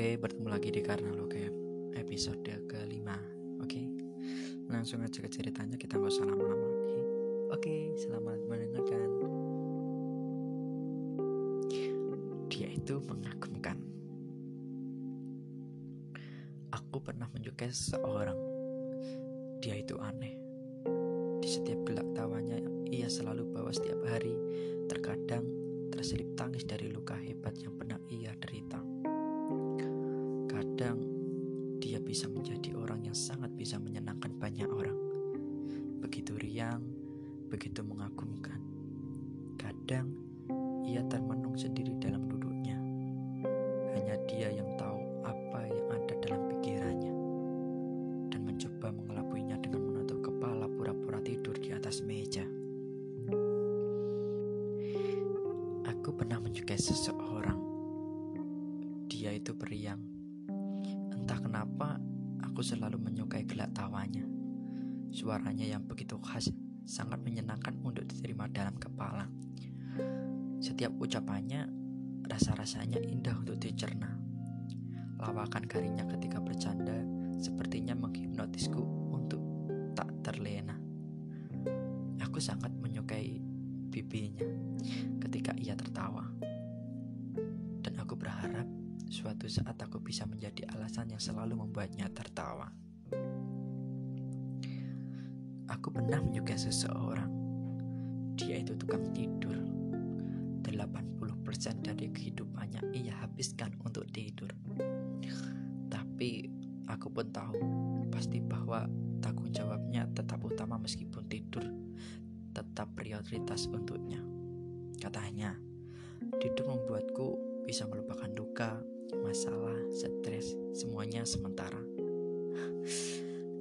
Oke, bertemu lagi di Karena Lo kayak episode kelima. Oke, langsung aja ke ceritanya kita nggak usah lama-lama lagi. Oke, selamat mendengarkan. Dia itu mengagumkan. Aku pernah menyukai seseorang. Dia itu aneh. Di setiap gelak tawanya, ia selalu bawa setiap hari. Terkadang terselip tangis dari luka hebat yang pernah ia derita. Kadang dia bisa menjadi orang yang sangat bisa menyenangkan banyak orang. Begitu riang, begitu mengagumkan. Kadang ia termenung sendiri dalam duduknya. Hanya dia yang tahu apa yang ada dalam pikirannya dan mencoba mengelabuinya dengan menutup kepala pura-pura tidur di atas meja. Aku pernah menyukai seseorang. Dia itu periang. Entah kenapa aku selalu menyukai gelak tawanya. Suaranya yang begitu khas sangat menyenangkan untuk diterima dalam kepala. Setiap ucapannya rasa-rasanya indah untuk dicerna. Lawakan garingnya ketika bercanda sepertinya menghipnotisku untuk tak terlena. Aku sangat menyukai pipinya ketika ia tertawa. Suatu saat aku bisa menjadi alasan yang selalu membuatnya tertawa. Aku pernah menyukai seseorang. Dia itu tukang tidur. 80% dari kehidupannya ia habiskan untuk tidur. Tapi aku pun tahu pasti bahwa tanggung jawabnya tetap utama meskipun tidur tetap prioritas untuknya. Katanya, tidur membuatku bisa melupakan duka, masalah, stres, semuanya sementara.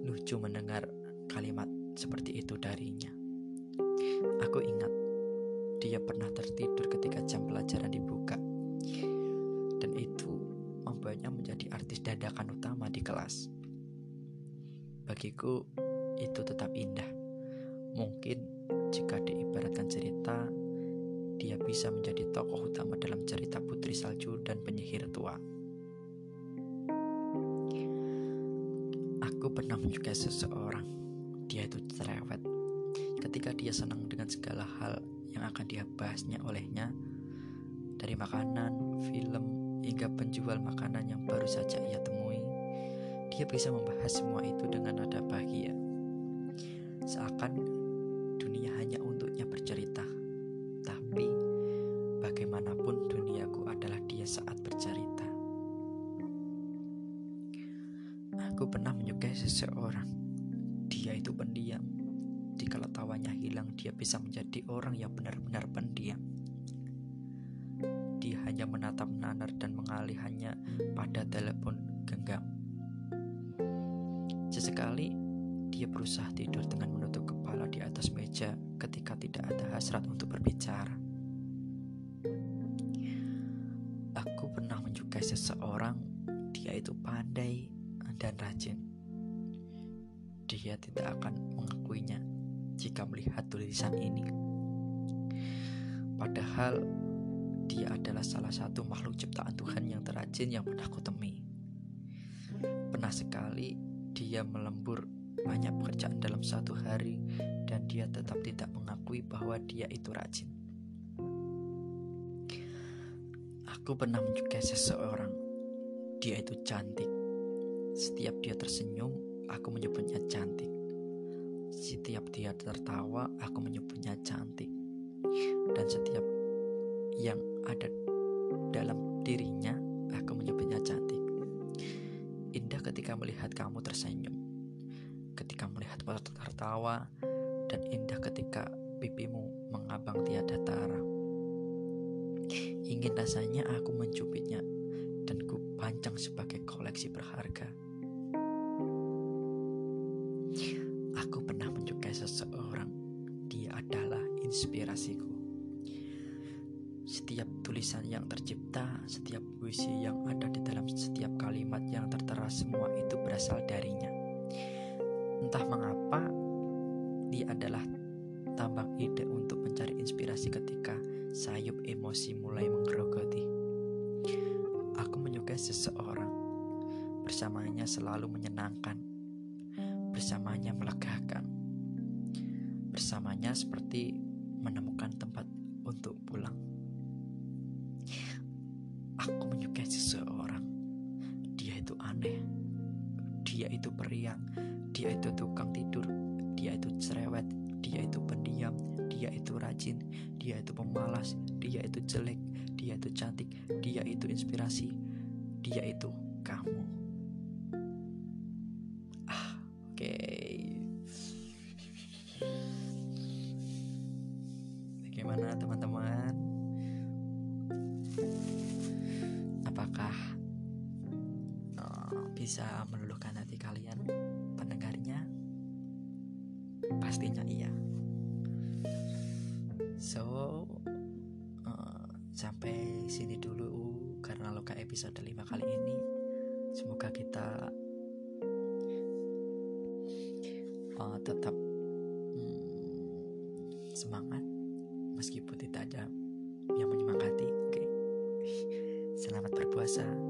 Lucu mendengar kalimat seperti itu darinya. Aku ingat dia pernah tertidur ketika jam pelajaran dibuka. Dan itu membuatnya menjadi artis dadakan utama di kelas. Bagiku itu tetap indah. Mungkin jika diibaratkan cerita, dia bisa menjadi tokoh utama dalam cerita Putri Salju dan penyihir tua. Aku pernah menyukai seseorang. Dia itu cerewet. Ketika dia senang dengan segala hal yang akan dia bahasnya olehnya, dari makanan, film, hingga penjual makanan yang baru saja ia temui, dia bisa membahas semua itu dengan nada bahagia. Seakan seseorang. Dia itu pendiam. Jika tawanya hilang, dia bisa menjadi orang yang benar-benar pendiam. Dia hanya menatap nanar dan mengalih hanya pada telepon genggam. Sesekali dia berusaha tidur dengan menutup kepala di atas meja ketika tidak ada hasrat untuk berbicara. Aku pernah menyukai seseorang, dia itu pandai dan rajin. Dia tidak akan mengakuinya jika melihat tulisan ini. Padahal dia adalah salah satu makhluk ciptaan Tuhan yang terrajin yang pernah kutemui. Pernah sekali dia melembur banyak pekerjaan dalam satu hari dan dia tetap tidak mengakui bahwa dia itu rajin. Aku pernah menyukai seseorang. Dia itu cantik. Setiap dia tersenyum, aku menyebutnya cantik. Setiap dia tertawa, aku menyebutnya cantik. Dan setiap yang ada dalam dirinya, aku menyebutnya cantik. Indah ketika melihat kamu tersenyum, ketika melihat tertawa, dan indah ketika pipimu mengabang tiada tara. Ingin rasanya aku mencubitnya dan ku pancang sebagai koleksi berharga. Aku pernah menyukai seseorang. Dia adalah inspirasiku. Setiap tulisan yang tercipta, setiap puisi yang ada di dalam setiap kalimat yang tertera semua itu berasal darinya. Entah mengapa, dia adalah tambang ide untuk mencari inspirasi ketika sayup emosi mulai menggerogoti. Aku menyukai seseorang. Bersamanya selalu menyenangkan. Bersamanya melegakan. Bersamanya seperti menemukan tempat untuk pulang. Aku menyukai seseorang. Dia itu aneh. Dia itu periang. Dia itu tukang tidur. Dia itu cerewet. Dia itu pendiam. Dia itu rajin. Dia itu pemalas. Dia itu jelek. Dia itu cantik. Dia itu inspirasi. Dia itu kamu. Bagaimana teman-teman? Apakah uh, bisa meluluhkan hati kalian pendengarnya? Pastinya iya. So, uh, sampai sini dulu karena loka episode 5 kali ini. Semoga kita uh, tetap hmm, semangat meskipun tidak ada yang menyemangati. Oke, selamat berpuasa.